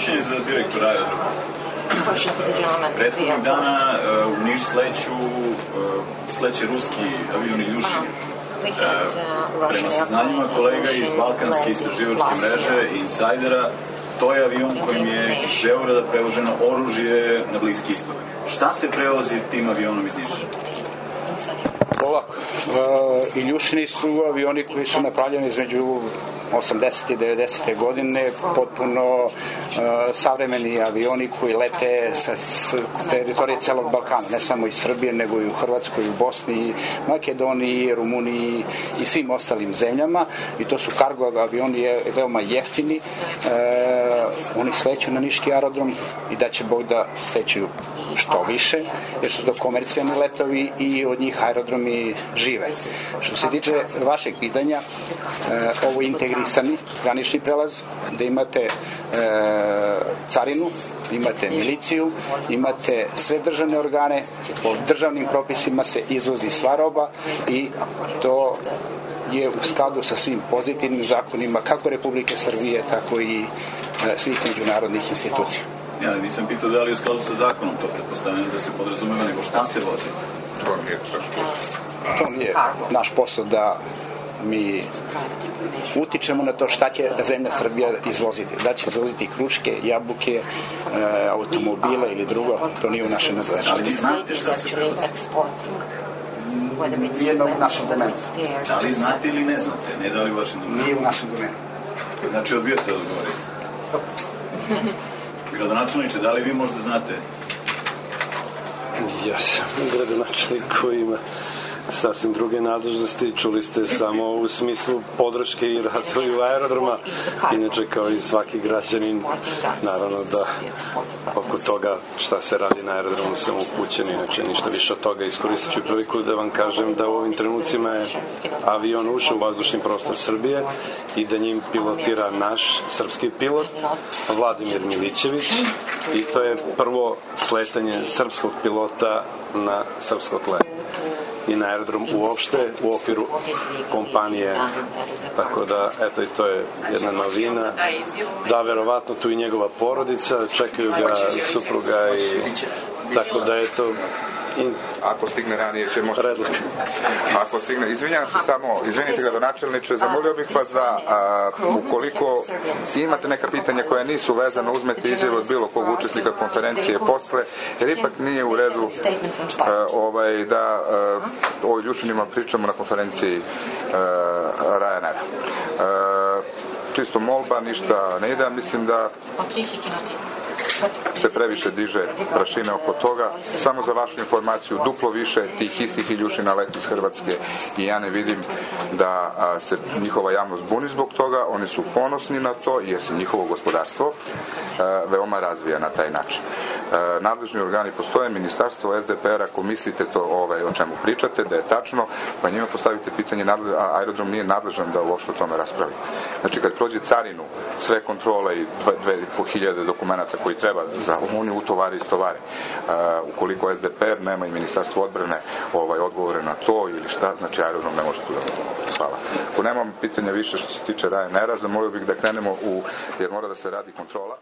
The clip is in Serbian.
mišljenje za direktora aerodroma? Prethodnog dana uh, u Niš sleću, uh, sleće ruski avion Iljušin. Uh, prema saznanjima kolega iz Balkanske istraživačke mreže i Insajdera, to je avion kojim je iz Beograda prevoženo oružje na Bliski istok. Šta se prevozi tim avionom iz Niša? Ovako, uh, Iljušini su avioni koji su napravljeni između 80. i 90. godine potpuno uh, savremeni avioni koji lete sa, sa teritorije celog Balkana, ne samo iz Srbije, nego i u Hrvatskoj, u Bosni, Makedoniji, Rumuniji i svim ostalim zemljama i to su kargo avioni je veoma jeftini uh, oni sleću na Niški aerodrom i da će Bog da sleću što više, jer su to komercijalni letovi i od njih aerodromi žive. Što se tiče vašeg pitanja, e, ovo je integrisani granični prelaz, da imate e, carinu, imate miliciju, imate sve državne organe, po državnim propisima se izvozi sva roba i to je u skladu sa svim pozitivnim zakonima kako Republike Srbije, tako i e, svih međunarodnih institucija. Ja nisam pitao da li je u skladu sa zakonom, to pretpostavljam da se podrazumeva, nego šta se vozi? To nije To nije naš posao da mi utičemo na to šta će zemlja Srbija izvoziti. Da će izvoziti kruške, jabuke, e, automobile ili drugo, to nije u našem nadležnosti. Ali znate šta se prevozi? Nije u našem domenu. Da li znate ili ne znate? Ne da li u vašem domenu? Nije u našem domenu. Znači odbijate da odgovorite. Gradonačelniče, da li vi možda znate? Ja sam gradonačelnik koji ima sasvim druge nadležnosti. Čuli ste samo u smislu podrške i razvoju aerodroma. Inače, kao i svaki građanin, naravno da oko toga šta se radi na aerodromu sam upućen, inače ništa više od toga. Iskoristit ću priliku da vam kažem da u ovim trenucima je avion ušao u vazdušni prostor Srbije i da njim pilotira naš srpski pilot, Vladimir Milićević i to je prvo sletanje srpskog pilota na srpsko tle i na aerodrom uopšte u okviru kompanije. Tako da eto i to je jedna novina. Da verovatno tu i njegova porodica čekaju ga supruga i tako da eto I ako stigne ranije ćemo... Redlik. Ako stigne, izvinjam se samo, izvinite ga do načelniče, zamolio bih vas da a, ukoliko imate neka pitanja koja nisu vezana, uzmete izjavu od bilo kog učesnika konferencije posle, jer ipak nije u redu a, ovaj, da a, o Ljušinima pričamo na konferenciji Ryanair. Čisto molba, ništa ne ide, mislim da se previše diže prašine oko toga. Samo za vašu informaciju, duplo više tih istih iljušina leti iz Hrvatske i ja ne vidim da se njihova javnost buni zbog toga. Oni su ponosni na to jer se njihovo gospodarstvo veoma razvija na taj način. A, nadležni organi postoje, ministarstvo SDPR, ako mislite to ovaj, o čemu pričate, da je tačno, pa njima postavite pitanje, a aerodrom nije nadležan da uopšte o tome raspravi. Znači, kad prođe carinu, sve kontrole i 2500 dokumenta koji treba za Uniju utovare i stovare. Uh, ukoliko SDPR nema i ministarstvo odbrane ovaj, odgovore na to ili šta, znači aerodrom ne može tu da. Hvala. Ako nemam pitanja više što se tiče Ryanaira, zamolio bih da krenemo u, jer mora da se radi kontrola.